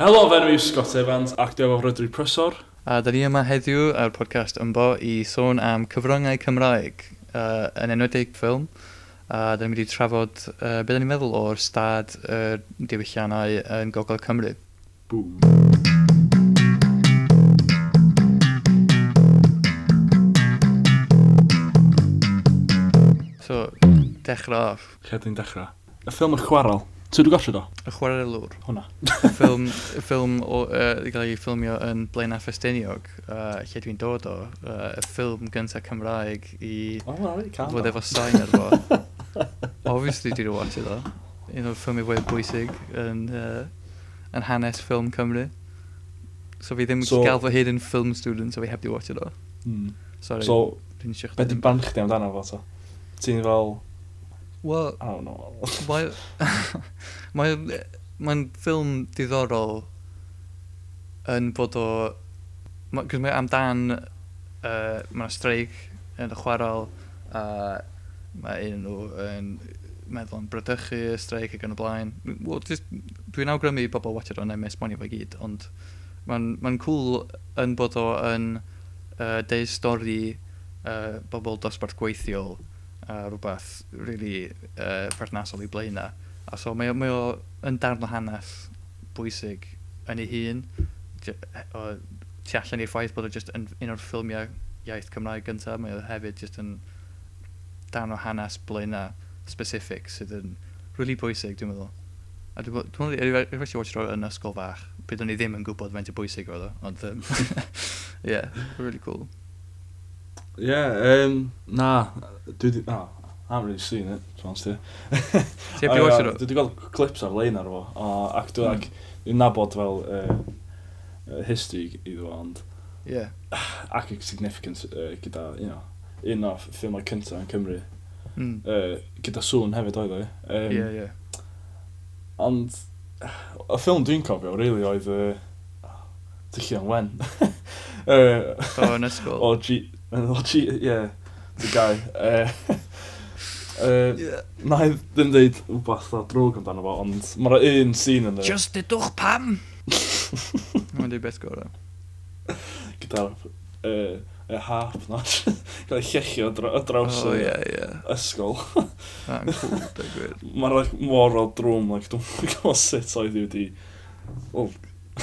Helo, fe nhw Scott Evans, ac dwi efo Rydw Prysor. A da ni yma heddiw ar podcast ymbo i sôn am cyfryngau Cymraeg uh, yn enwedig ffilm. A da ni'n mynd i trafod uh, beth ni'n meddwl o'r stad uh, diwylliannau yn Gogol Cymru. Boom. So, dechrau off. Lle dwi'n dechrau? Y ffilm y chwarel. Ti'n dwi'n gollio do? Y chwarae lwr. Hwna. ffilm, ffilm o, uh, gael ei ffilmio yn Blaena a Ffestiniog, uh, lle dwi'n dod o, uh, y ffilm gyntaf Cymraeg i O, oh, can. fod efo sain ar fo. Obviously dwi'n watch it o. Un o'r ffilm fwy bwysig yn, uh, yn hanes ffilm Cymru. So fi ddim so, gael fy hyd yn film student, so fi heb di watch it o. Mm. Sorry. So, beth dwi'n ban chdi amdano fo to? Ti'n fel... Wel... Oh no. Mae'n mae, mae ffilm diddorol yn bod o... Cos mae amdan... Uh, mae'n streic yn y chwarael a mae un nhw yn meddwl yn brydychu y streic ac yn y blaen. Well, Dwi'n awgrymu i bobl watcher o'n MS Money fe gyd, ond mae'n ma cool yn bod o yn uh, deud stori uh, bobl dosbarth gweithiol a rhywbeth really uh, perthnasol i blaen na. A so mae, mae o yn darn o hanes bwysig yn ei hun, O, tu allan i'r ffaith bod o just yn un o'r ffilmiau iaith Cymraeg gyntaf, mae o hefyd just yn darn o hanes blaen na specific sydd yn really bwysig dwi'n meddwl. A dwi'n meddwl, dwi'n meddwl, er dwi'n er yn ysgol fach, byd o'n i ddim yn gwybod faint o bwysig oedd o, ond, um, yeah, really cool. Yeah, um, na, dwi di, na, I haven't really seen it, to be honest here. Ti heb i watch it? Dwi di gweld clips ar-lein ar fo, a ac dwi'n hmm. ac, dwi'n nabod fel uh, history iddo fo, ond... Yeah. Ac y significance uh, gyda, you know, un o'r ffilmau cyntaf yn Cymru. Mm. Uh, gyda sŵn hefyd oedd o. Um, yeah, yeah. Ond, y ffilm dwi'n cofio, really, oedd... Uh, oh, Tyllion Wen. uh, o, yn ysgol. O, And they'll cheat, yeah, the guy. Uh, Uh, yeah. Na i ddim dweud rhywbeth o drwg amdano fo, ond mae'r un sîn yn dweud. Just dedwch pam! Mae'n dweud beth gorau. Gyda'r uh, y harp na, gael ei llechio o draws oh, yeah, yeah. ysgol. Mae'n cool, da gwir. Mae'n rhaid mor o drwm, like, dwi'n gwybod sut oedd i wedi... Wel,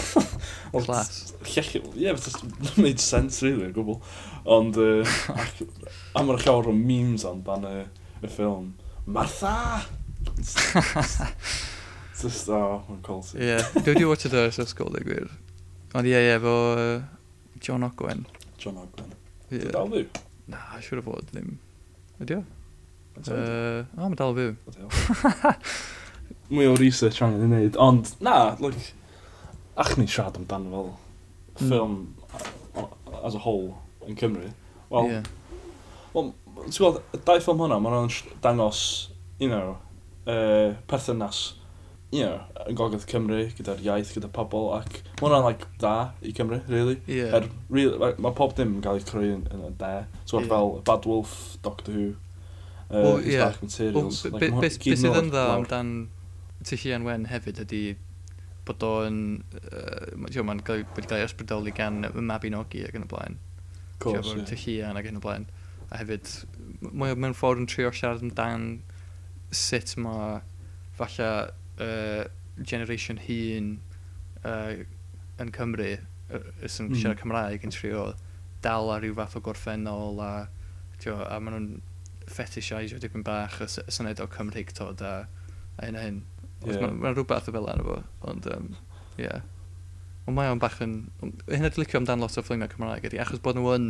Class. Ie, beth made sense really, o gwbl. Ond, uh, a mae'r llawer o memes am dan y, y ffilm. Martha! Just, oh, mae'n colsi. Ie, dwi wedi watched o ers ysgol, dwi gwir. Ond ie, ie, fo John Ogwen. John Ogwen. Ie. Yeah. Dal fyw? Na, siwr o fod ddim. Ydy o? Uh, o, mae dal fyw. Mwy o research angen i wneud, ond na, look, like, ach ni siarad amdano fel hmm. ffilm mm. as a whole yn Cymru. Wel, yeah. well, ti'n gweld, y dau ffilm hwnna, maen nhw'n dangos, you know, uh, perthynas, you know, yn gogledd Cymru, gyda'r iaith, gyda pobl, ac mae hwnna'n, like, da i Cymru, really. Yeah. Er, really mae ma pob dim yn cael ei creu yn, yn y de. Ti'n yeah. fel Bad Wolf, Doctor Who, uh, well, yeah. Dark Materials. Well, like, beth sydd yn dda amdan Tyllian Wen hefyd ydy bod o'n uh, mae'n cael, wedi cael ei ysbrydoli gan y Mabinogi ac yn y blaen. Cool, yeah. Tychian ac yn y blaen. A hefyd, mae mewn ffordd yn trio siarad amdan sut mae falle uh, generation hun uh, yn Cymru uh, sy'n mm. siarad Cymraeg yn trio dal ar ryw fath o gorffennol a, tio, a maen nhw'n fetishaisio dipyn bach y syniad o Cymreig a, a hyn a hyn. Yeah. Mae'n ma rhywbeth o fel arno fo, ond um, yeah. Ond mae o'n bach yn... Hyn ydw licio amdan lot o ffilmiau Cymraeg ydy, achos bod nhw yn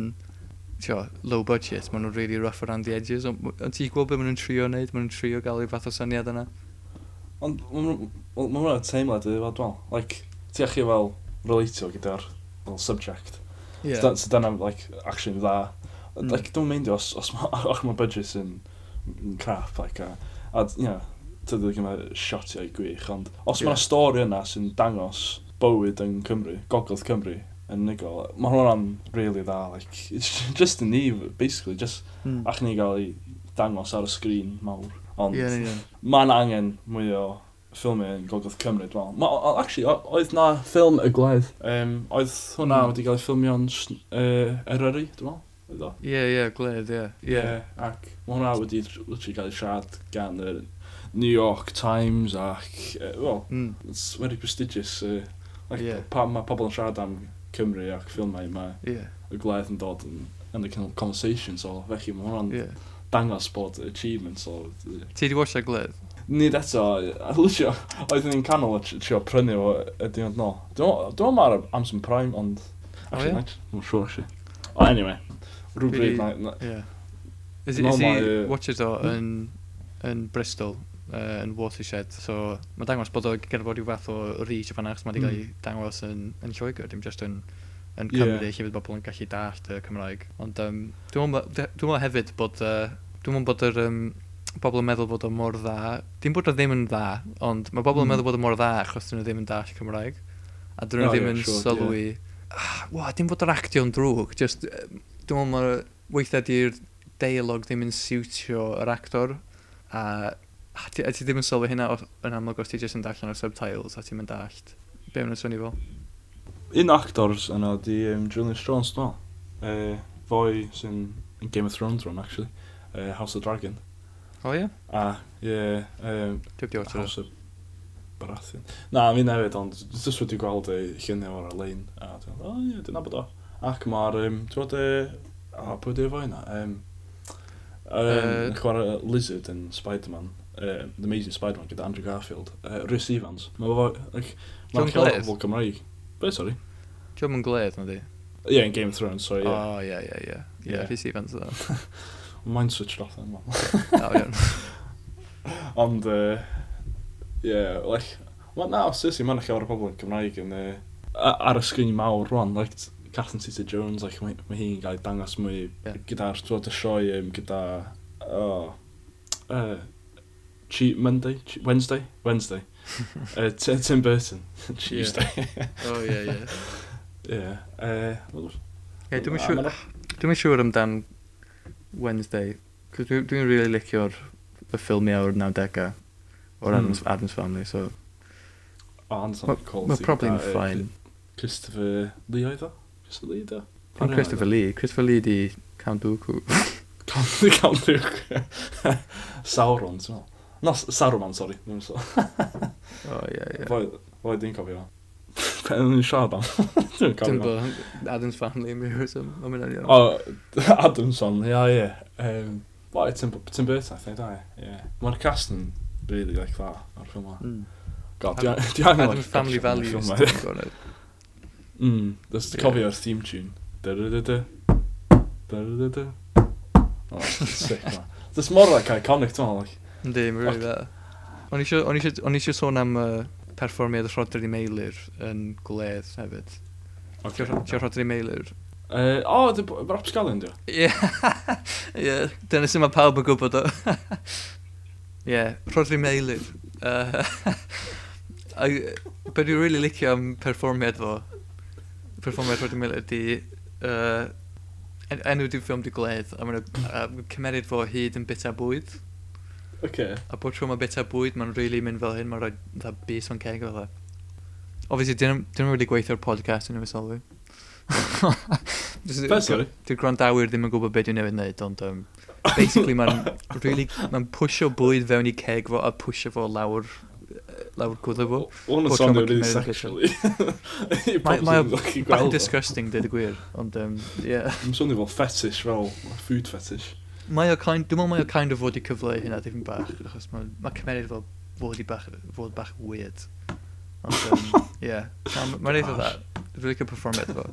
tio, low budget, maen nhw'n really rough around the edges, ond on ti'n gwybod beth maen nhw'n trio wneud, maen nhw'n trio gael ei fath o syniad yna. Ond maen nhw'n teimlad ydy, fod dwi'n like, ti achu fel relatio gyda'r fel subject. Yeah. So, so dyna, like, action dda. Mm. Like, dwi'n meindio os, os, os ma budget yn crap, like, a, a, you know, tydy ddim yn siotiau gwych, ond os yeah. mae'na stori yna sy'n dangos bywyd yn Cymru, gogledd Cymru, yn unigol, mae hwnna'n really dda, like, it's just yn ni, basically, just mm. ach ni gael ei dangos ar y sgrin mawr. Ond yeah, yeah. mae'n angen mwy o ffilmau yn Gogledd Cymru, dwi'n meddwl. Ma, actually, oedd na ffilm y gledd. Um, oedd hwnna mm. wedi cael ei ffilmio'n uh, Eryri, dwi'n meddwl. Ie, ie, gledd, ie. Ie, ac mae hwnna wedi cael ei siarad gan y New York Times ac, uh, well, mm. it's very prestigious. Uh, like, yeah. pa, mae pobl yn siarad am Cymru ac ffilmau, mae yeah. y gledd yn dod yn, yn y conversation, so felly mae hwnna'n yeah. dangos bod achievement. So, uh, Ti wedi watch gledd? nid eto, a lwysio, oeddwn ni'n canol a trio prynu o y diwrnod nôl. Dwi'n meddwl mae'r Amazon Prime, ond... Actually, Oh, yeah? Dwi'n Sure, actually. O, anyway. rhywbryd... bryd na... Yeah. Is, is he watch it o hmm? yn, yn Bristol? uh, yn Watershed. So mae dangos bod o gyda bod rhyw fath o reach o fanna, achos mae wedi cael hmm. ei dangos yn, yn Lloegr, dim just yn, yn Cymru, yeah. lle fydd bobl yn gallu dallt y Cymraeg. Ond um, dwi'n meddwl hefyd bod, uh, dwi'n meddwl bod yr um, bobl yn meddwl bod o mor dda, dim bod o ddim yn dda, ond mae bobl yn mm. meddwl bod o mor dda achos dyn nhw ddim yn dall Cymraeg. A dyn nhw oh, ddim yn sure, sylwi, yeah. ah, wow, dim bod o'r actio'n drwg, just, dwi'n meddwl mae'r weithiau di'r deialog ddim yn siwtio yr actor, a a ti, a ti ddim yn sylwi hynna o, yn amlwg os ti jyst yn darllen o'r subtitles a ti'n mynd dallt. Be mae'n swnio fel? Un actors yna di um, Julian Strons, dwi'n meddwl. Eh, uh, foi sy'n Game of Thrones run, actually. Uh, House of Dragon. O, ie? A, ie. yeah, Um, Dwi'n di watch House of Baratheon. Na, mi newid, ond jyst wedi gweld ei lluniau o'r lein. A dwi'n o, ie, dyna bod o. Ac mae'r, um, ti'n bod e... O, pwy di efo yna? Um, um, uh, chwarae Lizard yn Spider-Man uh, The Amazing Spider-Man gyda Andrew Garfield, uh, Rhys Evans. Mae fo, like, mae'n llawer o Cymraeg. Be, sorry? Diolch yn gledd, na di? Ie, yeah, in Game of Thrones, sorry, ie. Yeah. Oh, ie, ie, ie. Ie, Rhys Evans, dda. Mae'n switched off, then, man. Oh, Ond, ie, yeah, like, well, na, os ysyn, mae'n llawer o bobl yn Cymraeg yn, uh, ar y sgrin mawr rwan, like, Catherine Zeta-Jones, like, mae, mae hi'n cael ei dangos mwy yeah. gyda'r, ti'n y sioe, um, gyda, oh, uh, Cheat Monday? Che Wednesday? Wednesday. uh, Tim Burton. Tuesday. Oh, yeah. oh, ie, ie. Ie. Dwi'n siŵr... Dwi'n siŵr amdan Wednesday. Dwi'n dwi really licio'r y ffilmiau o'r 90au o'r mm. Adams, Adams Family, so... Oh, O, Anderson Quality. Mae'n probably yn fine. Christopher Lee oedd o? Christopher Lee oedd o? Christopher Lee. Christopher Lee di Count Dooku. Count Dooku. Sauron, ti'n meddwl? Na, Saruman, sori. o, ie, ie. Fo dwi'n cofio. Pen yn i'n siarad am. Dwi'n cofio. Adam's family yn mynd o'n mynd o'n O, Adam's family, ia, ie. Um, Wel, Tim, Tim Burton, I think, da, ie. Mae'r cast yn really like that, o'r ffilm mm. God, di angen... Adam's family values. Mm, dwi'n cofio'r theme tune. Da da da da. Da da da da. Oh, sick, man. Dwi'n mor like iconic, dwi'n like. Yndi, mae'n rili dda. O'n i eisiau sôn am uh, perfformiad Rodri Meilir yn gwledd hefyd. Okay. Ti'n Rodri Meilir? Uh, o, oh, Rob Scallon, dwi? Ie, yeah. dyna sy'n mae pawb yn gwybod o. Ie, yeah, Rodri Meilir. Uh, be dwi'n really licio am perfformiad fo, perfformiad Rodri Meilir, di uh, enw di'n ffilm di gledd, a mae'n cymeriad fo hyd yn bita bwyd. Okay. A bod tro mae bita bwyd, mae'n really mynd fel hyn, mae'n rhoi dda bus o'n ceg fel Obviously, dyn nhw'n really gweithio'r podcast yn y sylwi. Dwi'n gwrandawyr ddim yn gwybod beth dwi'n newid wneud, ond um, basically mae'n really, ma pwysio bwyd fewn i ceg fo a pwysio fo lawr lawr gwddw fo. O'n y sonio really sexually. Mae'n disgusting, dweud y gwir. Ond, um, yeah. Mae'n sonio fel fetish fel, food fetish mae o kind, dwi'n meddwl mae o kind of fod i cyfleu hynna dipyn bach, achos mae, mae cymeriad fel fod, i bach, fod bach weird. Ond, um, yeah, no, mae'n eitha dda. Dwi'n licio perform fo.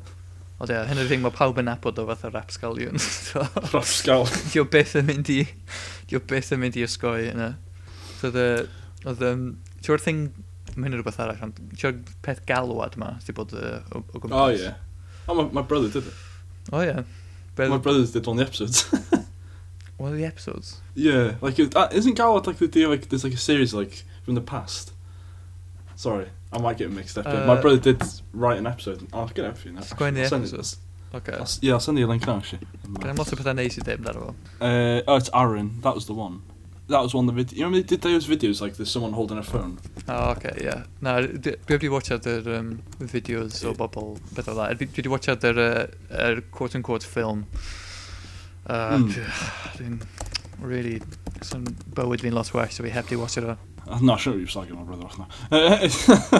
Ond ie, hyn o'r thing, mae pawb yn nabod o fath o rapsgalion. Rapsgal. Dio beth yn mynd i, dio beth yn mynd i ysgoi yna. So, the, oedd, um, ti'n o'r thing, mae hyn yn rhywbeth arall, ond ti'n o'r peth galwad ma, ti'n bod uh, o, o gwmpas. O, ie. O, mae brother did it. O, ie. Mae brother did on the episode. One of the episodes. yeah, like, it- uh, isn't Galwad like the deal, like, there's like a series, like, from the past? Sorry, I might get mixed up. here. my Uh, brother did write an episode. I'll get it for you now. Send it- episodes. Okay. I'll yeah, I'll send you a link now, actually. Gan am lot o pethau neis i ddim dar o fo. Uh, oh, it's Aaron. That was the one. that was one of the videos. You remember they did those videos like there's someone holding a phone? Oh, okay, yeah. Na, did dwi wedi watchad yr um, fideos o Ie. bobl, beth o dda. Dwi dwi wedi watchad yr, uh, yr quote-unquote ffilm. Uh, mm. really, sy'n bywyd fi'n lot well, so fi heb di it o. Na, siwr i'r my brother off now.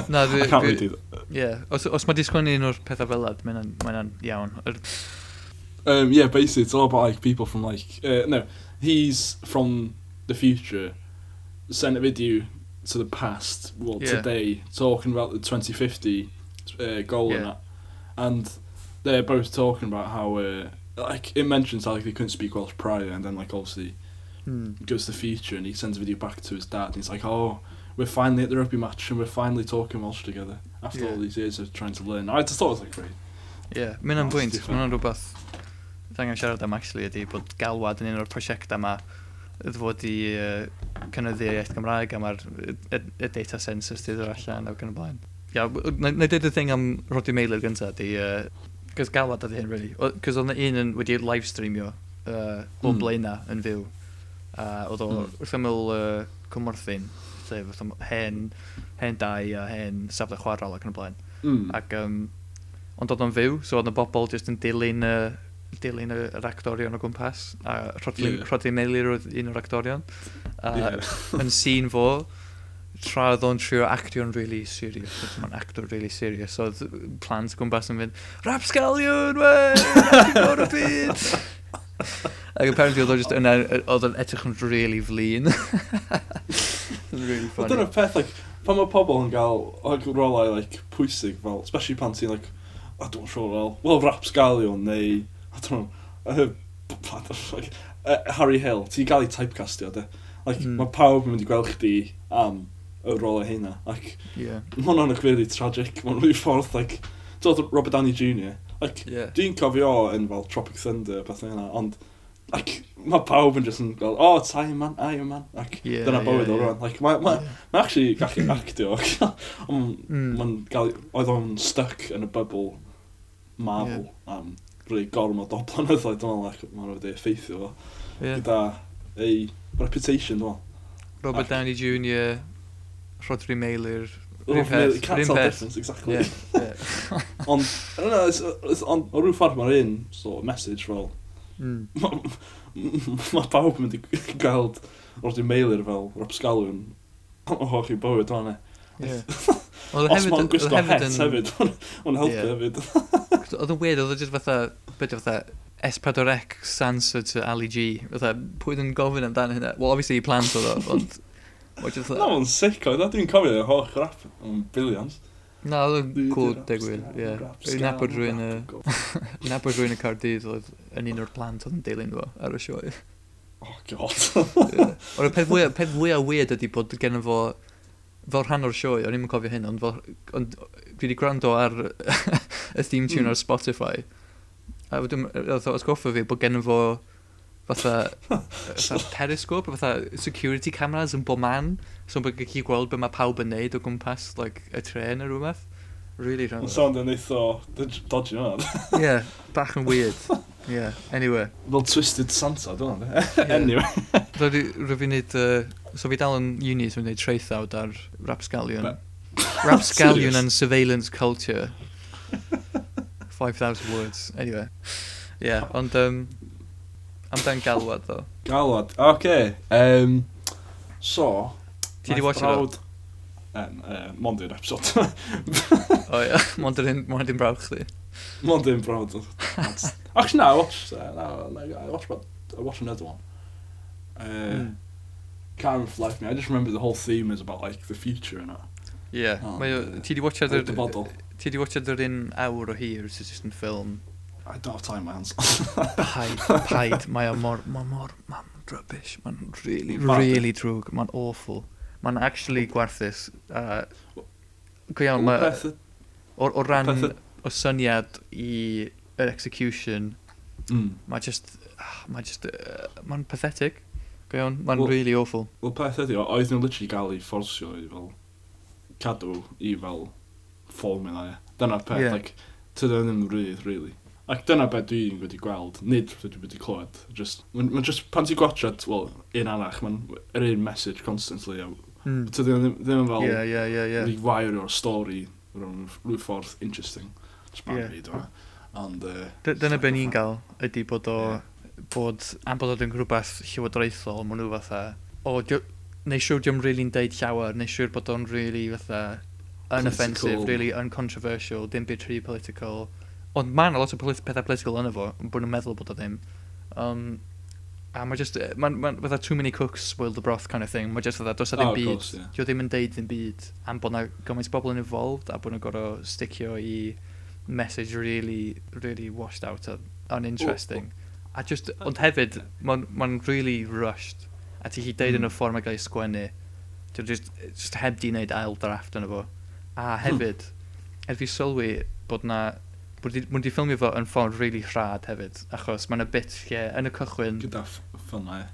Na, dwi... I can't read it. Yeah, os, os mae di sgwennu un o'r pethau fel ad, mae'n iawn. Um, yeah, basically, it's all about like people from like... Uh, no, he's from the future, sent a video to the past, well, yeah. today, talking about the 2050 uh, goal yeah. and that. And they're both talking about how... Uh, like, it mentions how like, they couldn't speak Welsh prior, and then, like, obviously, hmm. goes to feature, and he sends a video back to his dad, and he's like, oh, we're finally at the rugby match, and we're finally talking Welsh together, after yeah. all these years of trying to learn. I just thought it was, like, great. Ie, mynd am bwynt, mae hwnna'n rhywbeth Dwi'n angen siarad am actually ydy bod galwad yn un o'r prosiectau yma ydw fod i uh, cynnyddu iaith Gymraeg am ar y data census di ddod allan ac yn y blaen. Ia, yeah, na i dweud y thing am Roddy Meilir gyntaf, di uh, Cys galad ydy hyn, really. Cys oedd un yn wedi live streamio uh, o mm. blaena yn fyw. Uh, oedd o mm. wrth ymwyl uh, cymorthyn, sef hen, hen dau a hen safle chwarel ac yn y blaen. Mm. Ac, um, ond oedd o'n fyw, so oedd y bobl jyst yn dilyn y uh, dilyn yr actorion o gwmpas a Rodney yeah. Rodley Meilir oedd un o'r actorion a, yeah. yn sîn fo tra oedd o'n trio actio'n really serious, oedd o'n actor really serious, So, oedd plans gwmpas yn mynd, Rapsgalion, we, o'r byd! Ac apparently oedd o'n just yna, oedd o'n edrych yn really flin. really funny. Dyna'r peth, like, pan mae pobl yn gael like, rolau like, pwysig, fel, especially pan ti'n, like, I don't know, well, well, Rapsgalion, neu, I don't know, uh, like, uh, Harry Hill, ti'n gael ei typecastio, de. Like, mm. mae pawb yn mynd i gweld chdi am um, y rolau o hynna. Ac yeah. mae hwnna'n eich really tragic, mae'n rhyw ffordd, like, dod Robert Downey Jr. Like, yeah. Dwi'n cofio yn fel Tropic Thunder, peth yna, ond like, mae pawb yn just yn gweld, oh, it's Iron Man, Iron Man, ac yeah, dyna bywyd yeah, o'r rhan. Like, mae ma, yeah. ma actually gallu actio, ond mm. mae'n gael, oedd o'n stuck yn y bubble Marvel yeah. am really gorm o doblan oedd oedd o'n like, mae'n rhaid ei effeithio fo. Yeah. Gyda ei reputation, dwi'n Robert Downey Jr. Rodri Meilir, Rhywbeth. Can't tell difference, exactly. Yeah, yeah. ond, I don't know, it's, it's, on, o rhyw ffordd mae'r un sort of message fel... Mm. Mae pawb yn mynd i gweld Rodri Meilir fel Rapsgalwn o hoch i bywyd o'n e. Yeah. Os mae'n gwisgo het hefyd, o'n helpu hefyd. Oedd yn weird, oedd e yn fatha, beth fatha, S4C answer to Ali G. Fatha, pwy yn gofyn amdano hynna? Well, obviously, i plant oedd o, ond Na, mae'n sicr, na dwi'n cofio yr holl rap, yn billions. Na, oedd yn cool, deg wyl, ie. Yn abod rwy'n y... Yn abod rwy'n y Cardydd oedd yn un o'r plant oedd yn dilyn fo ar y sioe. Oh, god. Ond y peth fwyaf, peth fwyaf weird ydy bod gen fo... Fel rhan o'r sioe, o'n i'n cofio hyn, ond, fel, ond dwi wedi gwrando ar y theme tune mm. ar Spotify. A dwi'n atgoffa fi bod gen fo fatha, fatha periscope, fatha security cameras yn bob man, so bod gallu gweld be mae pawb yn neud o gwmpas, like, y tren neu rhywbeth. Really rhan. Mae'n sound yn eitho dodgy hwnna. Ie, bach yn weird. Yeah, anyway. Fel Twisted Santa, dwi'n hwnna. Anyway. Rydw rwy neud, uh, so fi dal yn uni, so fi'n neud traethawd ar Rapsgalion. Rapsgalion and Surveillance Culture. 5,000 words. Anyway. Yeah, ond um, Amdan galwad, ddo. Galwad, oce. Okay. Um, so... Ti di watch it Um, uh, mond i'r episod. o ia, mond i'n brawd chdi. Mond i'n brawd. Actually, na, I watched, uh, no, like, I, watched about, I watched another one. Uh, mm. Can't reflect me, I just remember the whole theme is about, like, the future and that. Yeah, oh, mae, uh, ti di watchad yr... Ti di watchad yr un awr o hir, sydd jyst yn ffilm I don't have time my hands. paid, paid. Mae o mor, mae mor, mae'n rubbish. Mae'n really, Bad. really drwg. Mae'n awful. Mae'n actually gwerthus. Uh, Gwy iawn, mae... O, o ran o syniad i yr execution, mm. mae just... Ah, mae just... Uh, mae'n pathetic. Go iawn, mae'n well, really awful. Wel, peth ydi, oedd nhw'n literally gael ei fforsio i fel... Cadw i fel... formula. mynd Dyna'r peth, yeah. like... Tydyn nhw'n rydd, really. Ac dyna beth dwi'n wedi gweld, nid beth dwi wedi clywed. Just, mae'n ma just pan ti'n gwachod, wel, un arach, mae'n yr un message constantly. A, mm. Tydi ddim, ddim yn fel, yeah, yeah, yeah, yeah. wedi wair o'r stori, rhwng rhyw ffordd interesting. Just yeah. fi, dwi'n Ond... Uh, dyna be ni'n gael, ydy bod o, yeah. bod, am bod o'n rhywbeth llywodraethol, maen nhw fatha, o, neu siwr diwm rili'n deud llawer, neu siwr bod o'n rili fatha unoffensive, really uncontroversial, dim byd rhy political. Ond mae yna lot o politi pethau political yna fo, bod nhw'n meddwl bod o ddim. Um, a mae just, mae'n ma, fatha too many cooks spoil the broth kind of thing. Mae just fatha, does na ddim oh, byd, course, yeah. dio ddim yn deud ddim byd am bod na gymaint bobl yn involved a bod nhw'n gorau sticio i message really, really washed out a uninteresting. Oh, oh. A just, ond hefyd, mae'n ma really rushed. A ti chi deud mm. yn y mm. ffordd mae gael ei sgwennu. ti'n just, just heb di wneud ail drafft yn fo. A hmm. hefyd, mm. er fi sylwi bod na mwyn di ffilmio fo yn ffordd really rhad hefyd, achos mae'n y bit lle yn y cychwyn... Gyda ffilmau.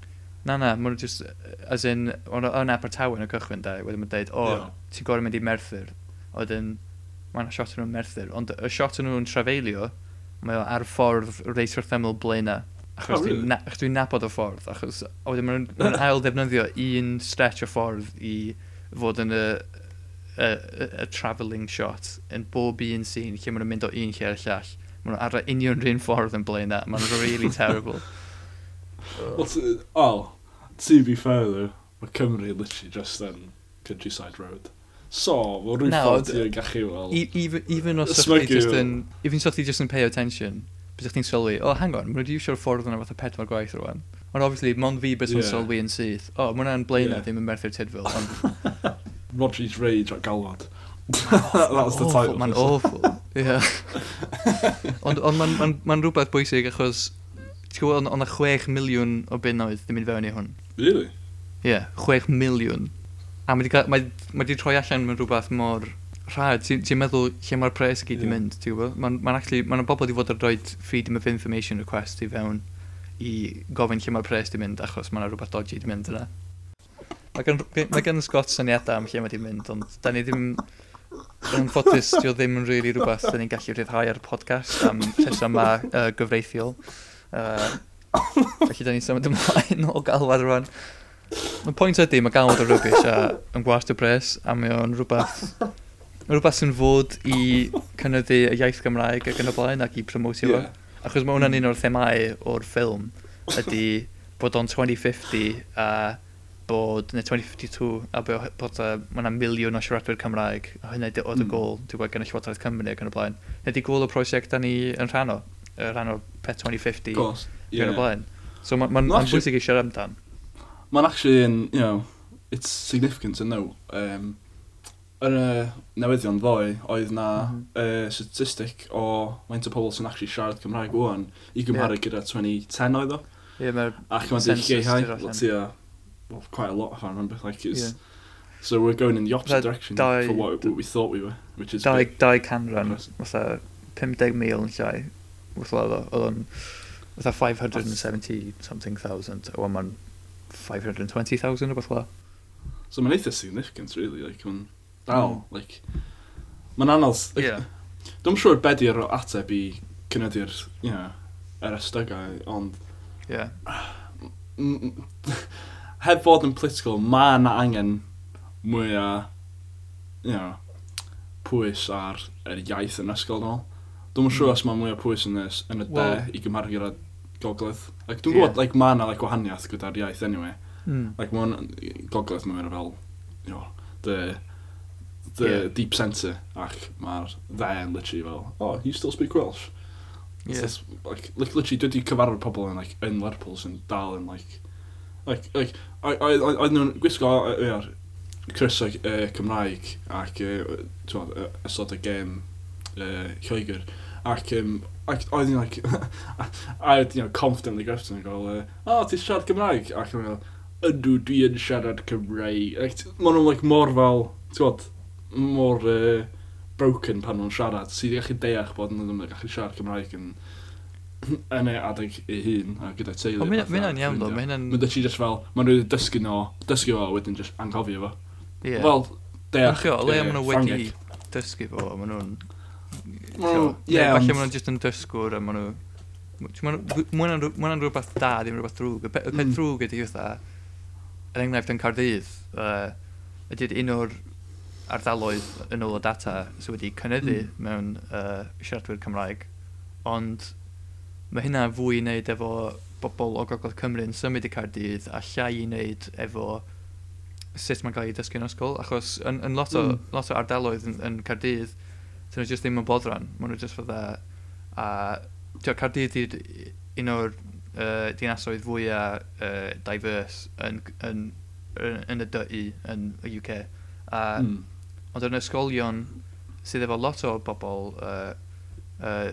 Na, na, mae'n just, as in, o'n yn Abertawe yn y cychwyn da, wedyn mae'n deud, o, oh, ti'n gorau mynd i Merthyr, wedyn mae'n shot yn nhw'n Merthyr, ond y shot yn nhw'n trafeilio, mae o ar ffordd reit ymwyl blaena. Achos oh, really? dwi'n na, dwi nabod o ffordd, achos wedyn mae'n ma ail ddefnyddio un stretch o ffordd i fod yn y y, y, y travelling shot yn bob un sîn lle maen nhw'n mynd o un lle ar y llall. Maen nhw ar y union rhywun ffordd yn blaen na. Maen nhw'n really terrible. well, to, oh, to be fair though, mae Cymru literally just then countryside road. So, mae rwy'n no, ffordd ti'n gallu weld. E-, even, even os chi just yn... Even os ydych chi just yn pay attention, bys ydych chi'n sylwi, oh, hang on, mae'n rhywbeth o'r ffordd yna fath pedwar gwaith rwan. Ond obviously, mon fi bys yeah. yn sylwi yn syth. O, oh, mae'n hwnna'n blaenau yeah. ddim yn Merthyr Tydfil, ond Rodri's Rage at Galwad. that was the title. Mae'n awful. Yeah. ond on, mae'n on, ma rhywbeth bwysig achos ti'n gwybod, ond on 6 miliwn o bunnoedd ddim yn fewn i hwn. Really? Ie, yeah, 6 miliwn. A mae wedi mae, mae troi allan mewn rhywbeth mor rhad. Ti'n ti meddwl lle mae'r pres i gyd i yeah. mynd, ti'n gwybod? Mae'n ma actually, mae'n bobl wedi fod ar droed Freedom of Information Request i fewn i gofyn lle mae'r pres di mynd achos mae'n rhywbeth dodgy di mynd yna. Mae gen, mae gen Scott syniadau am lle mae di'n mynd, ond da ni ddim... Yn ffodus, dio ddim yn rili really rhywbeth da ni'n gallu rhyddhau ar y podcast am rheswm yma uh, gyfreithiol. Uh, felly da ni'n symud ymlaen o galwad rwan. Y pwynt ydy, mae galwad o rybys a yn gwast y bres, a mae o'n rhywbeth rhywbeth sy'n fod i cynnyddu y iaith Gymraeg ac yn y blaen ac i promotio yeah. fo. Achos mae hwnna'n un o'r themau o'r ffilm ydy bod o'n 2050 a uh, bod yn y 2052 a bod uh, mae yna miliwn o siaradwyr Cymraeg a hynny oedd y gol mm. dwi'n gan y Llywodraeth Cymru ac yn y blaen nid i gol o prosiect da ni yn rhan o rhan o PET 2050 Gos, yeah. yn y blaen so mae'n ma, ma, ma bwysig i siarad amdan mae'n actually in, you know it's significant to know um, yn y newyddion ddoe oedd na mm -hmm. uh, statistic o faint o pobl sy'n actually siarad Cymraeg o'n i gymharu yeah. gyda 2010 oedd o yeah, ac mae'n dweud lleihau well, quite a lot, I can't remember. Like it's, yeah. So we're going in the opposite That direction dau- for what, what we thought we were, which is a dau, bit dau canran, impressive. fatha 50,000 yn llai, fatha oedd o- oedd o'n fatha 570 something thousand, o ma'n 520,000 o beth la. So mae'n eitha significant, really. Like, mae'n dal, mm. like... Mae'n anodd... Like, Dwi'n siŵr be di'r ateb i cynyddu'r, you know, yr ystygau, ond... yeah. m- m- heb fod yn political, mae yna angen mwy a, you know, pwys ar yr iaith yn ysgol nôl. Dwi'n mm. siŵr os mae mwy o pwys yn, ys, yn y de well, i gymharu gyda gogledd. Like, dwi'n yeah. gwybod, like, mae yna like, gwahaniaeth gyda'r iaith anyway. Mm. Like, mae'n gogledd mae'n fel, you know, the, the yeah. deep centre ac mae'r dde yn literally fel, oh, you still speak Welsh? Yeah. So, like, like, literally, dwi wedi cyfarfod pobl yn, like, yn Lerpwl sy'n dal yn, like, Oedd nhw'n gwisgo er, crysau uh, Cymraeg ac uh, ystod y gêm uh, Lloegr. Ac um, ac oedd hi'n like, I oedd you know, confidently grabbed yn gael uh, oh, ti'n siarad Cymraeg? Ac yn gael ydw dwi yn siarad Cymraeg. Like, maen nhw'n like, mor fel, ti'n bod, mor uh, broken pan nhw'n siarad. Sydd so, i gallu deall bod nhw'n gallu siarad Cymraeg yn... Uh, yn ei adeg ei hun a gyda teulu. Ond mae hynna'n iawn ddo, mae hynna'n... Mae'n dweud just fel, mae'n rhywbeth dysgu nhw, dysgu fo, wedyn just anghofio fo. Ie. Wel, deall. Ond le maen nhw wedi dysgu fo, maen nhw'n... Ie, falle maen nhw'n just yn dysgwr a maen nhw... Mae hwnna'n rhywbeth da, ddim rhywbeth drwg. Y peth mm. drwg ydi fatha, yn enghraifft yn Cardydd, ydy'r un o'r ardaloedd yn ôl o data sydd wedi cynyddu mm. mewn uh, siaradwyr Cymraeg, ond mae hynna fwy i wneud efo bobl o Gogledd Cymru yn symud i Cardydd a llai i wneud efo sut mae'n cael ei dysgu yn ysgol. Achos yn, yn lot, o, mm. lot o ardaloedd yn, yn Cardydd, dyn nhw jyst ddim yn bodran. Maen nhw jyst fydda... A, tio, Cardydd yw'r un o'r uh, dinasoedd fwyaf uh, diverse yn, yn, yn, yn y DI yn y UK. A, mm. Ond yn ysgolion sydd efo lot o bobl uh, uh,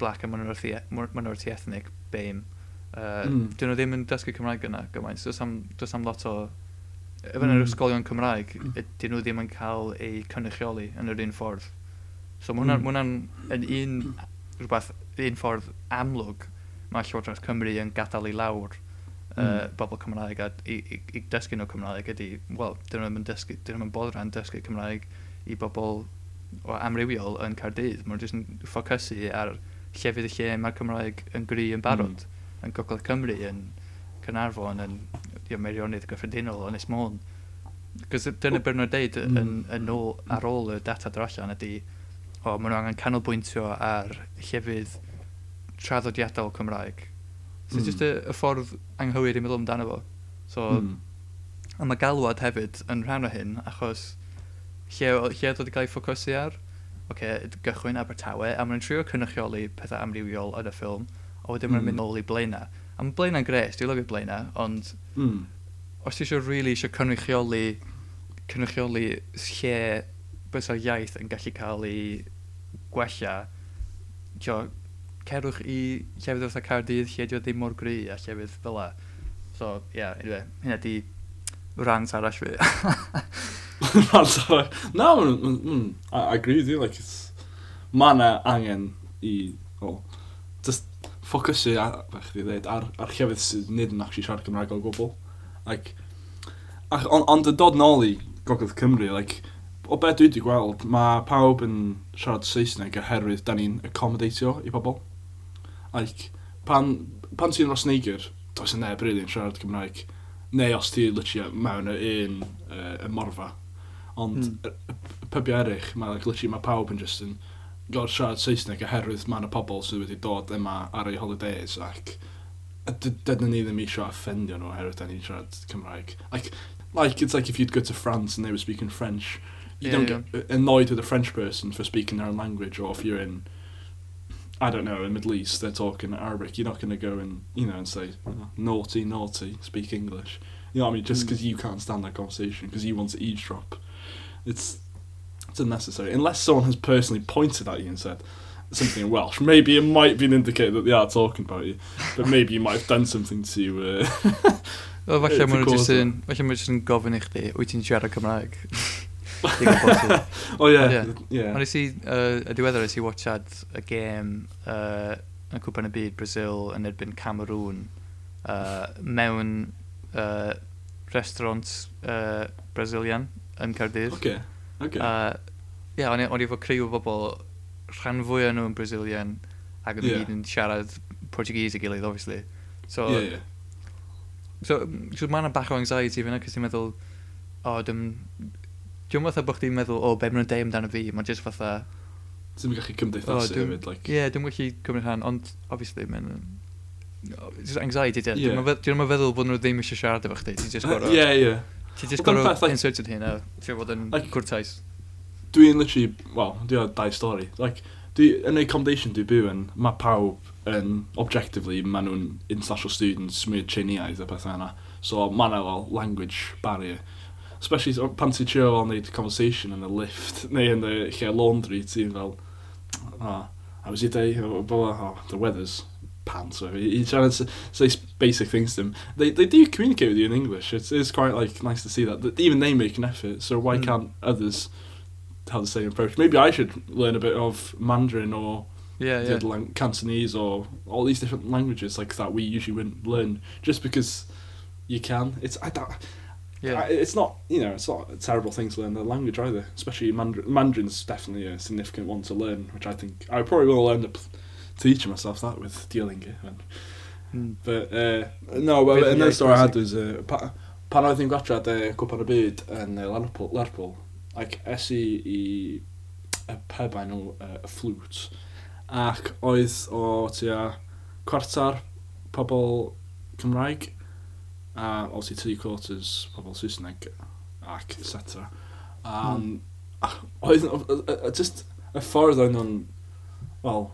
black a minority, e- minority ethnic BAME, uh, mm. dyn nhw ddim yn dysgu Cymraeg yna gymaint. Does am, does am lot o... Efo mm. yn yr ysgolion Cymraeg, hmm. dyn nhw ddim yn cael eu cynrychioli yn yr un ffordd. So mae hwnna'n mm. yn un, rhywbeth, un ffordd amlwg mae Llywodraeth Cymru yn gadael i lawr uh, mm. bobl Cymraeg a i, i, i dysgu nhw Cymraeg ydy, wel, dyn nhw'n dysgu, dyn nhw'n bodran dysgu Cymraeg i bobl o amrywiol yn Cardydd. Mae'n jyst yn ffocysu ar lle fydd y lle mae'r Cymraeg yn gry yn barod, mm. yn Gogledd Cymru, yn Cynarfon, yn you know, Meirionydd Gyffredinol, yn Môn. Cos dyna beth nhw'n deud yn, mm. yn, yn ôl ar ôl y data dro allan ydy, o, maen nhw angen canolbwyntio ar llefydd traddodiadol Cymraeg. So mm. just y, y ffordd anghywir i meddwl amdano fo. So, mm. A mae galwad hefyd yn rhan o hyn, achos lle, lle oedd wedi cael ei ffocysu ar, okay, gychwyn Abertawe, a maen nhw'n trio cynrychioli pethau amrywiol yn y ffilm, a wedyn maen nhw'n mm. mynd nôl i blaenau. A mae blaenau'n gres, dwi'n lyfio blaenau, ond mm. os ti eisiau really eisiau cynrychioli, cynrychioli lle bys bysa'r iaith yn gallu cael ei gwella, tio, cerwch i llefydd wrth y Cardydd lle dwi ddim mor gry a llefydd fel la. So, ie, yeah, anyway, hynna di rant arall fi. rhant arall. Na, mae'n... Mm, I agree with you, like, it's... Mae na angen i... Well, just ffocysu ar, chdi dweud, ar, ar llefydd sydd nid yn actually siarad Cymraeg o gwbl. Like, ach, on, ond y dod nôl i Gogledd Cymru, like, o beth dwi wedi gweld, mae pawb yn siarad Saesneg oherwydd da ni'n accommodatio i bobl. Like, pan, pan ti'n Rosneigr, does yn neb rydyn siarad Cymraeg. Neu os ti literally mewn y un uh, y morfa, Ond mm. pybio erich, mae like, literally mae pawb yn just yn gorfod siarad Saesneg oherwydd mae yna pobl sydd wedi dod yma ar eu holidays ac dydyn ni ddim eisiau offendio nhw oherwydd da ni'n siarad Cymraeg. Like, like, it's like if you'd go to France and they were speaking French, you yeah, don't yeah. get uh, annoyed with a French person for speaking their own language, or if you're in, I don't know, in Middle East, they're talking Arabic, you're not going to go and, you know, and say, oh, naughty, naughty, speak English. You know what I mean? Just hmm. because mm. you can't stand that conversation, because you want to eavesdrop. It's, it's unnecessary. Unless someone has personally pointed at you and said something in Welsh, maybe it might be an indicator that they are talking about you. But maybe you might have done something to... Uh, Wel, falle mwyn jyst yn, falle mwyn jyst yn gofyn i chdi, wyt ti'n siarad Cymraeg? o ie, ie. Ond i y diweddar i watchad y gêm uh, yn cwpan y byd Brazil yn erbyn Cameroon uh, mewn uh, restaurant uh, Brazilian yn Cardydd. Oce, okay. oce. Okay. A, ie, yeah, o'n i efo criw o bobl, rhan fwy o'n nhw'n Brazilian, ac oedd yeah. yn siarad Portuguese i gilydd, obviously. So, yeah, yeah. So, so mae yna bach o anxiety fyna, cos ti'n meddwl, o, oh, dim... Dwi'n fatha bod chdi'n meddwl, o, oh, be maen nhw'n deud amdano fi, mae'n just fatha... Ti'n gallu cymdeithasu oh, e hefyd, like... Ie, yeah, dwi'n gallu cymryd rhan, ond, obviously, mae'n just anxiety, dwi. Yeah. Dwi'n meddwl bod nhw ddim eisiau siarad efo chdi. Ti'n just gorau... Ie, ie. Ti just gorau like, inserted hyn a ti'n fod yn like, cwrtais. Dwi'n literally, well, dwi dwi dau stori. Like, dwi, yn ei accommodation dwi'n byw yn, mae pawb yn, objectively, maen nhw'n international students, mwy Chinese a pethau yna. So mae yna fel language barrier. Especially pan ti'n trio fel wneud conversation yn y lift, neu yn y lle laundry, ti'n fel, oh, how was your day? Oh, oh, the weather's pants. Or, you're trying to say basic things to them. They, they do communicate with you in English. It's, it's quite like nice to see that. that even they make an effort. So why Mm. can't others have the same approach? Maybe I should learn a bit of Mandarin or Yeah, yeah. lang- Cantonese or all these different languages like that we usually wouldn't learn just because you can. It's I don't, Yeah. I- it's not, you know, it's not a terrible thing to learn the language either. Especially Mandarin. Mandarin's definitely a significant one to learn, which I think I probably will end up teaching myself that with dealing it. Mm. But, uh, no, well, really another story I had was, uh, pa, pan oedd hi'n gwadrad e, uh, cwpan y byd yn uh, Lerpwl, Lerpwl ac es i i y pebain nhw, uh, y flwt, ac oedd o tua cwartar pobl Cymraeg, a os i three quarters pobl Saesneg, ac etc. Um, mm. Oedd, just y ffordd oedd nhw'n, wel,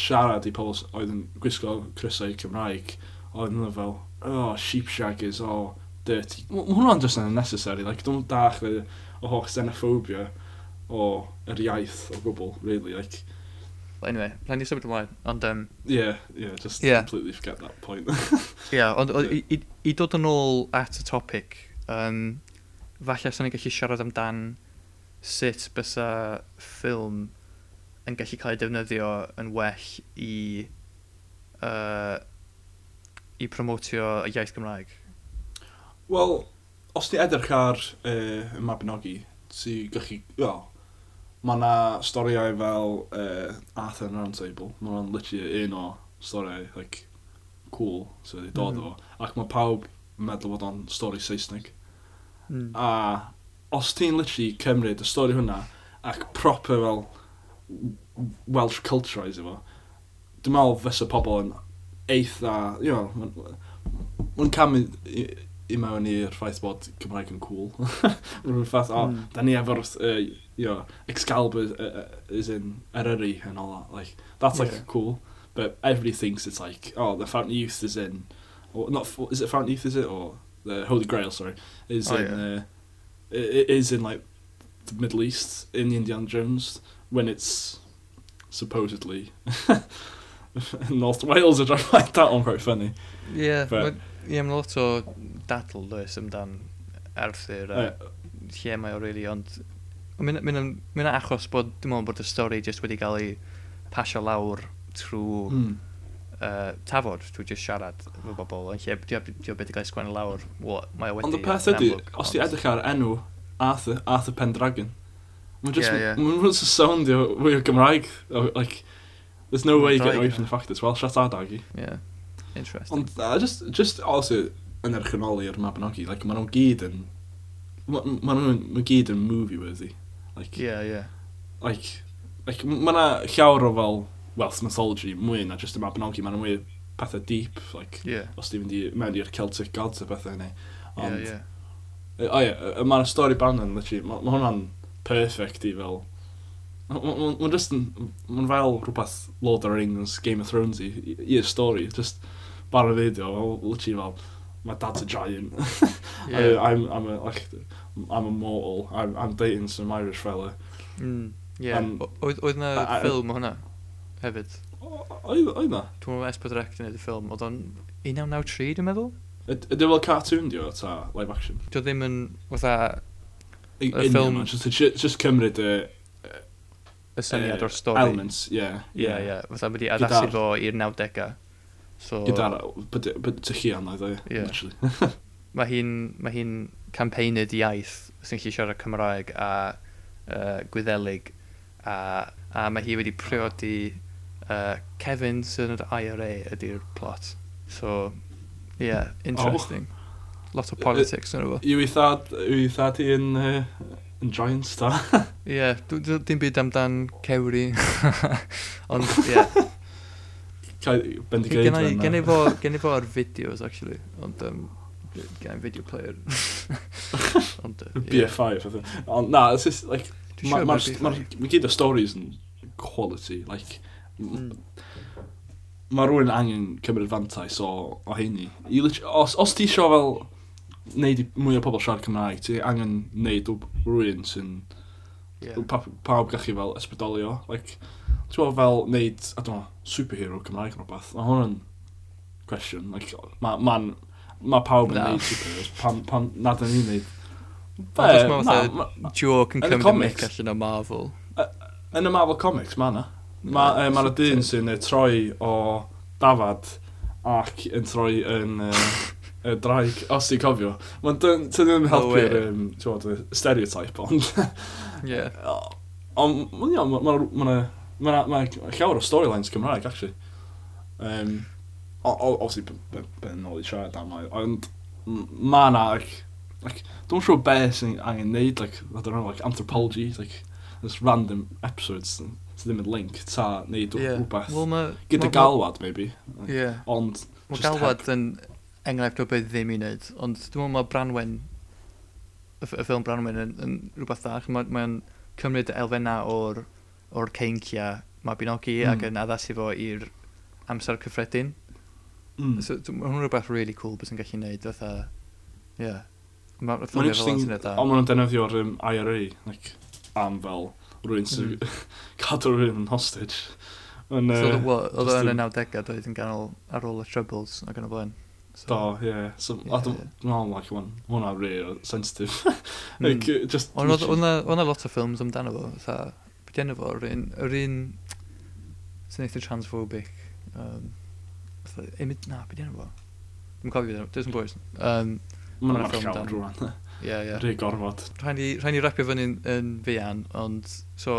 siarad i pobl oedd yn gwisgo crysau Cymraeg, oedd yn fel, oh, sheep shaggers, oh, dirty. Mae hwnna'n just yn unnecessary, like, dwi'n dach y o holl xenophobia o yr iaith o gwbl, really, like. But anyway, rhaid ni symud ymlaen, ond... Um, yeah, yeah, just yeah. completely forget that point. yeah, ond yeah. i, i i, dod yn ôl at y topic, um, falle sy'n ni'n gallu siarad amdan sut bysa ffilm yn gallu cael ei defnyddio yn well i, uh, i promotio y iaith Gymraeg? Wel, os ti edrych ar uh, y Mabinogi, ti gallu... Wel, mae yna storiau fel uh, Arthur and Roundtable. Mae yna'n literally un o storiau, like, cool, sydd wedi dod mm o. Ac mae pawb yn meddwl bod o'n stori Saesneg. Mm. A os ti'n literally cymryd y stori hwnna ac proper fel Welsh culturoes efo, dwi'n meddwl fysa pobl yn eitha, you know, mae'n camu i, i mewn i'r ffaith bod Cymraeg yn cool. Rwy'n ffaith, o, mm. da ni efo'r, uh, you know, Excalibur uh, is in Eryri and all that. Like, that's yeah. like cool. But everybody thinks it's like, oh, the Fountain of Youth is in, or not, is it Fountain of Youth, is it? Or the Holy Grail, sorry, is oh, in, yeah. uh, is in like the Middle East, in Indiana Jones when it's supposedly North Wales I don't find that one quite funny. Yeah, but, ie, yeah, mae lot o datl does amdan Arthur a uh, lle mae o really, ond mae'n mynd achos bod, dim ond bod y stori just wedi cael ei pasio lawr trwy mm. uh, tafod, trwy just siarad efo bobl, yn lle di o beth wedi cael ei sgwennu lawr, well, mae o wedi... Ond y peth ydy, os ti edrych ar enw Arthur, Arthur Pendragon, Mae'n just, yeah, yeah. Mae'n just soundio fwy o Gymraeg. Like, there's no oh way you're getting away from the fact it's Welsh That's our Adagi. Yeah, interesting. Ond, uh, just, just also, yn erchynoli ar Mabinogi, like, maen nhw'n gyd yn... Maen nhw'n ma gyd yn movie-worthy. Like, yeah, yeah. Like, like mae yna llawer o fel Welsh mythology mwy na just y Mabinogi, Mae nhw'n mwy pethau deep, like, yeah. os ti'n mynd i mewn i'r Celtic gods a pethau hynny. Ond, yeah, yeah. O ie, mae'r stori bannon, yn, literally, mae hwnna'n ma perfect i fel... Mae'n just yn... Mae'n fel rhywbeth Lord of the Rings, Game of Thrones i, i, i'r stori. Just bar y fideo, fel, literally fel, my dad's a giant. yeah. I, I'm, I'm, a, like, I'm a mortal. I'm, I'm dating some Irish fella. Mm, yeah. Um, oedd na I, ffilm hwnna hefyd? Oedd na? Dwi'n meddwl S4C yn edrych ffilm. Oedd o'n 1993 dwi'n meddwl? Ydy fel cartoon di o, ta live action? Dio ddim yn, fatha, y ffilm. just, just cymryd y... Y syniad o'r stori. Elements, ie. Ie, ie. Fytha wedi addasu fo i'r 90au. So... Gyda'r tychian oedd e, actually. mae hi'n ma hi campaigned iaith sy'n gallu siarad Cymraeg a uh, Gwyddelig a, a mae hi wedi priodi uh, Kevin sy'n yr IRA ydy'r plot. So, yeah, interesting. Oh lot o politics yn efo. Yw i thad, yw i thad i yn, uh, yn giant star. Ie, yeah, dim byd amdan cewri. Ond, ie. Yeah. Bendigeidfa yna. Gen i fo, gen i fo ar videos, actually. Ond, um, gen i video player. Ond, uh, yeah. BF5, Ond, na, it's just, like, mae ma, ma, ma, gyd o stories yn quality, like, mm. mae rhywun angen cymryd fantais o, o heini. I, os, os ti isio fel neud i mwy o pobl siarad Cymraeg, ti angen neud rhywun sy'n yeah. pawb gallu fel ysbrydolio. Like, ti'n gwybod fel neud, I don't know, superhero Cymraeg yn rhywbeth. Mae hwn yn question. Like, mae ma, ma pawb yn no. neud superheroes. Pan, pan nad yn ni'n neud. Fe, na. Joke yn cymryd mic allan o Marvel. Yn y Marvel Comics, mae yna. Mae yna dyn sy'n troi o dafad ac yn troi yn... Uh, y draig, os ti'n cofio. Mae'n dyn helpu'r um, oh, stereotype, ond... Ie. Ond, mae'n iawn, mae'n... Mae'n ma llawer o storylines Cymraeg, actually. Um, obviously, ben ôl i siarad am oed, ond mae yna, like, like, dwi'n siŵr beth sy'n angen neud, like, I don't know, like, anthropology, like, just random episodes, sydd ddim yn link, ta, neud yeah. rhywbeth. Well, ma, Gyda ma, galwad, maybe. Like, Yeah. Ond, Mae galwad yn enghraifft o beth ddim i wneud. Ond dwi'n meddwl mae Branwen, y, y ffilm Branwen yn, yn rhywbeth dda. Mae'n mae, mae cymryd elfennau o'r, or ceincia Mabinogi mm. ac yn addasu fo i'r amser cyffredin. Mm. So, mae hwn rhywbeth really cool beth sy'n gallu gwneud. Fatha, ie. yeah. Mae'n interesting, ond mae'n defnyddio'r um, IRA, like, am fel rwy'n sy'n mm. cadw rhywun yn hostage. And, uh, so, oedd yn y 90au doedd yn ganol ar ôl y Troubles ac yn y blaen. So, do, ie. Yeah. So, yeah. dwi'n meddwl, like, hwnna rhaid sensitif. like, mm. just... Ond oedd O'na lot o ffilms amdano fo, tha, beth enw fo, yr un, yr un, sy'n eitha transphobic, um, imid, na, beth enw fo? Dwi'n cofio beth dwi'n bwys. Um, Mae'n rhaid ffilm dan. Rwan. Ie, ie. Rhaid gorfod. Rhaid ni rapio fyny yn fian, ond, so,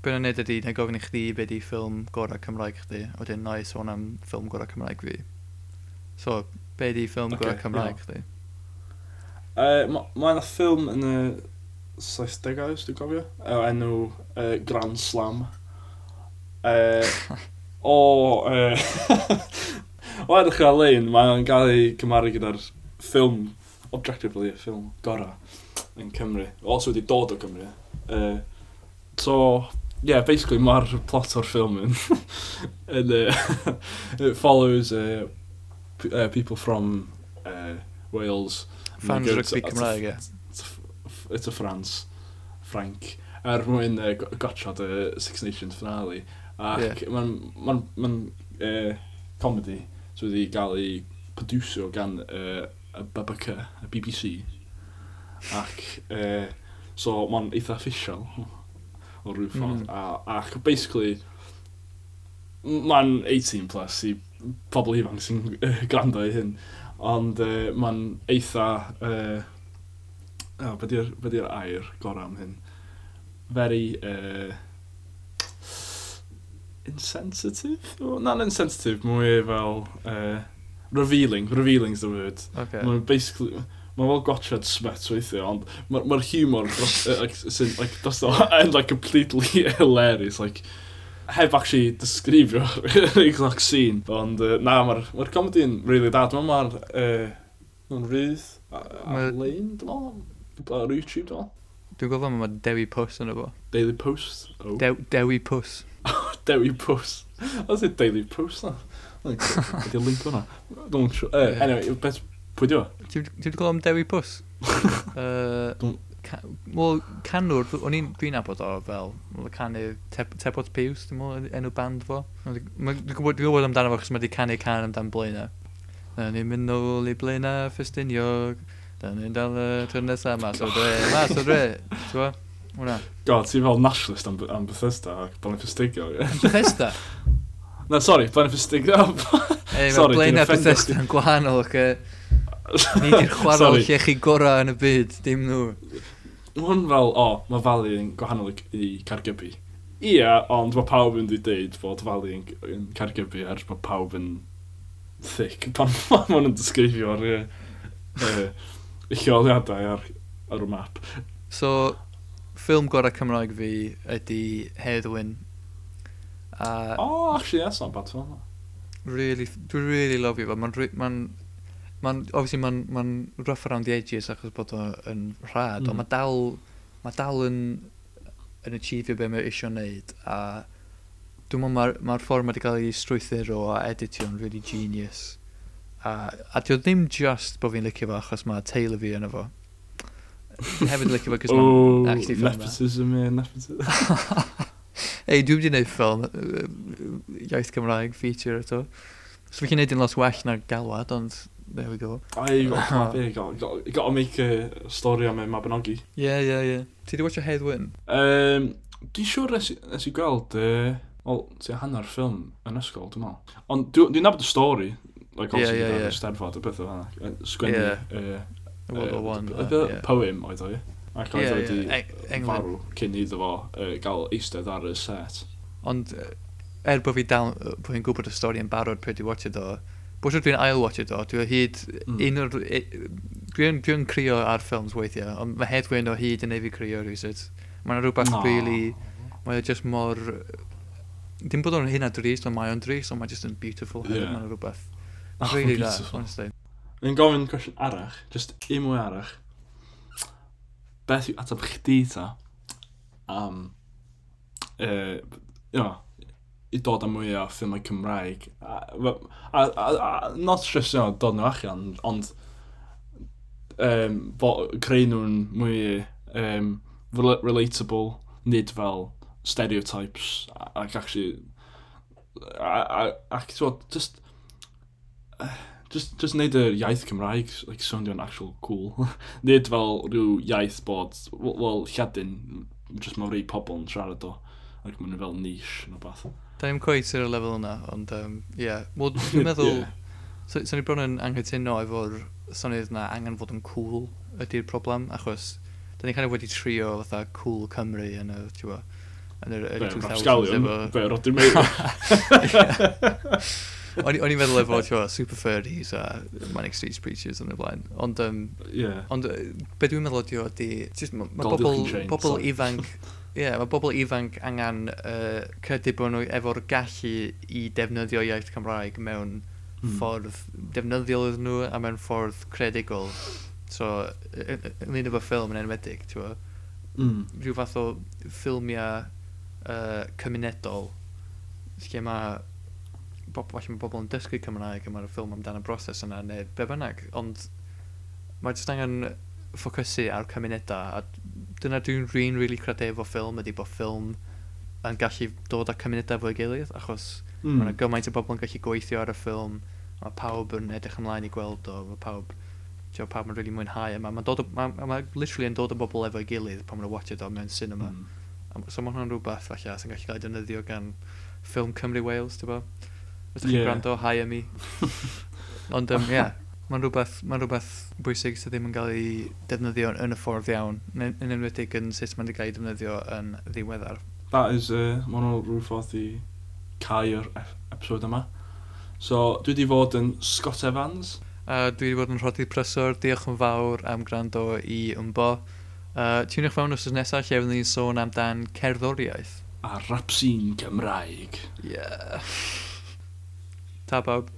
be nhw'n neud ydy, na gofyn i chdi be di ffilm gorau Cymraeg chdi, a wedyn na i sôn am ffilm gorau Cymraeg fi. So, be di ffilm okay, Cymraeg, chdi? Uh, mae yna ffilm yn y 60au, os dwi'n gofio, o enw uh, Grand Slam. Uh, o... Uh, o edrych ar lein, mae'n cael ei cymaru gyda'r ffilm, objectively, y ffilm gorau yn Cymru. Os wedi dod o Cymru. Uh, so, yeah, basically mae'r plot o'r ffilm yn... and, uh, it follows uh, uh, people from uh, Wales. Fans rygbi Cymraeg, ie. It's a France, Frank, er mwyn uh, gotchod y Six Nations finale. Ac yeah. mae'n ma ma, uh, comedy sydd wedi gael ei producio gan uh, y BBC, y BBC. Ac uh, so mae'n eitha official o rhyw ffordd. Mm. A, ac basically, mae'n 18 plus i pobl ifanc sy'n gwrando i hyn, ond uh, mae'n eitha... Uh, oh, be di'r air gorau am hyn? Very... Uh, insensitive? Well, not insensitive, mwy fel... Uh, revealing, revealing's the word. Okay. Mae'n basically... Mae'n fel gotchad smet weithio, ond mae'r ma, ma humor sy'n like, like, that's not, and like completely hilarious, like, heb actually disgrifio ei cloc scene. Ond uh, na, mae'r ma, comedy'n comedi'n really dad. Mae'n ma uh, ma'n rydd ar lein, dwi'n meddwl. Ar YouTube, dwi'n meddwl. Dwi'n gofio mae Dewi Puss yn efo. Daily Post? Oh. De Dewi Puss. Oh, Dewi Puss. Oes e Daily Post na? Ydy'r link o'na? Dwi'n siw. Anyway, beth, pwy di o? Ti'n gwybod am Dewi Puss? uh, Wel, canwr, o'n i'n dwi'n abod o fel, oedd canu te, Tepot Piws, dwi'n meddwl, enw band fo. Dwi'n gwybod, dwi gwybod amdano fo, chos mae wedi canu can amdan Blaena. Da ni'n mynd nôl i Blaena, Ffestiniog, da ni'n dal y twyr nesaf, mas o dre, mas o dre, ti'n fo? Hwna. God, ti'n fel nationalist am, am Bethesda, ac Blaena Ffestiniog. Bethesda? Na, sorry, Blaena Ffestiniog. Ei, mae Blaena Bethesda yn gwahanol, ac... Ni di'r chwarae lle chi gorau yn y byd, dim nhw hwn fel, o, oh, mae Fali yn gwahanol i Cargybi. Ia, ond mae pawb yn dweud fod Fali yn Cargybi er bod pawb yn thick. Pan mae hwn yn disgrifio'r lleoliadau ar, ar y map. So, ffilm gorau Cymraeg fi ydy Heddwyn. Uh, oh, actually, that's not bad film. Really, dwi'n really love it. Mae'n ma Mae'n, obviously mae'n ma rough around the edges achos bod o'n rhad, mm. ond mae dal, ma dal yn, yn achievio be mae eisiau wneud. A dwi'n meddwl mae'r ma, ma ffordd mae wedi cael ei strwythuro a editio'n really genius. A, a diolch ddim just bod fi'n licio fo achos mae teulu fi yna fo. Hefyd licio fo, cos mae'n actually ffilm. Nepotism, ie, nepotism. Ei, dwi wedi gwneud ffilm, iaith Cymraeg, feature eto. So fi chi'n neud yn lot well na galwad, ond there we go. Oh, got plan B. Got, got, got to make a story am y Mabinogi. Yeah, yeah, yeah. Ti di watch a Wyn? Um, dwi'n siŵr nes, nes i gweld, uh, wel, ti hanner ffilm yn ysgol, dwi'n meddwl. Ond dwi'n dwi nabod y stori, like, yeah, yeah, yeah. Stanford, y beth o fanna. Sgwennu, yeah. uh, World War One. Uh, poem oedd o, ie. Ac oedd wedi farw cyn iddo fo uh, gael eistedd ar y set. Ond er bod fi dal, bod fi'n gwybod y stori yn barod pryd i watch it o, Bwysig dwi'n ail-watch o, dwi'n hyd mm. un o'r... Dwi'n dwi crio ar ffilms weithiau, ond mae Hedwyn o hyd yn ei fi crio rhywbeth. Mae'n rhywbeth no. really... Mae o just mor... Dim bod o'n hyn a drist, ond mae o'n drist, ond mae just yn beautiful hefyd, yeah. mae'n rhywbeth. Oh, really beautiful. honestly. Yn gofyn cwestiwn arach, just un mwy arach. Beth yw ateb chdi ta am... Um, uh, you know, i dod am mwy o ffilmau Cymraeg. A, a, a, a not just you know, dod nhw allan, ond um, bo, creu nhw'n mwy um, relatable, nid fel stereotypes, ac actually, ac, ac so, just, just, just neud yr iaith Cymraeg, like, soundio'n actual cool. nid fel rhyw iaith bod, wel, well, lladin, just mae rei pobl yn siarad o, ac like, maen nhw fel niche, yn no beth. Da ni'n cweith ar y lefel yna, ond um, yeah. Wel, dwi'n meddwl, yeah. so, so ni bron yn anghytuno efo'r syniad na angen fod yn cool ydy'r problem, achos da ni kind of wedi trio fatha cool Cymru yn y, ti'n bo, yn yr early 2000s efo... Be, Rodin Meir. O'n i'n meddwl efo, ti'n bo, Super Furries a Manic Street Preachers yn y blaen. Ond, um, yeah. ond be dwi'n meddwl ydi, ydi, ma, ma bobl, bobl ifanc yeah, mae bobl ifanc angen uh, cydy bod nhw efo'r gallu i defnyddio iaith Cymraeg mewn mm. ffordd defnyddiol iddyn nhw a mewn ffordd credigol. So, ynglyn efo ffilm yn enwedig, ti'n fawr. Mm. Rhyw fath o ffilmiau uh, cymunedol, lle mae bobl, falle mae bobl yn dysgu Cymraeg a mae'r ffilm amdano broses yna, neu be bynnag, ond mae jyst angen ffocysu ar cymunedau a dyna dwi'n rhan really credu efo ffilm ydy bod ffilm yn gallu dod â cymunedau fo'i gilydd, achos mm. mae yna gymaint o bobl yn gallu gweithio ar y ffilm, mae pawb yn edrych ymlaen i gweld o, mae pawb, tio, pawb yn really mwynhau, a mae'n ma dod, ma, ma literally yn dod o bobl efo'i gilydd pan mae'n watch it o mewn cinema. Mm. So mae hwnna'n rhywbeth falle sy'n gallu cael ei defnyddio gan ffilm Cymru Wales, ti'n bo? Ydych chi'n yeah. gwrando, hi am i. Ond, um, yeah, Mae'n rhywbeth, ma rhywbeth bwysig sydd ddim yn cael ei defnyddio yn y ffordd iawn, yn, yn enwedig yn sut mae'n cael ei defnyddio yn ddiweddar. That is, uh, mae'n o rhyw ffordd i cael yr episod yma. So, dwi wedi fod yn Scott Evans. Uh, dwi wedi bod yn rhodi prysor, diolch yn fawr am gwrando i ymbo. Uh, Tiwnwch fewn os nesaf lle fyddwn ni'n sôn amdan cerddoriaeth. A rapsin Cymraeg. Yeah. Ta bawb.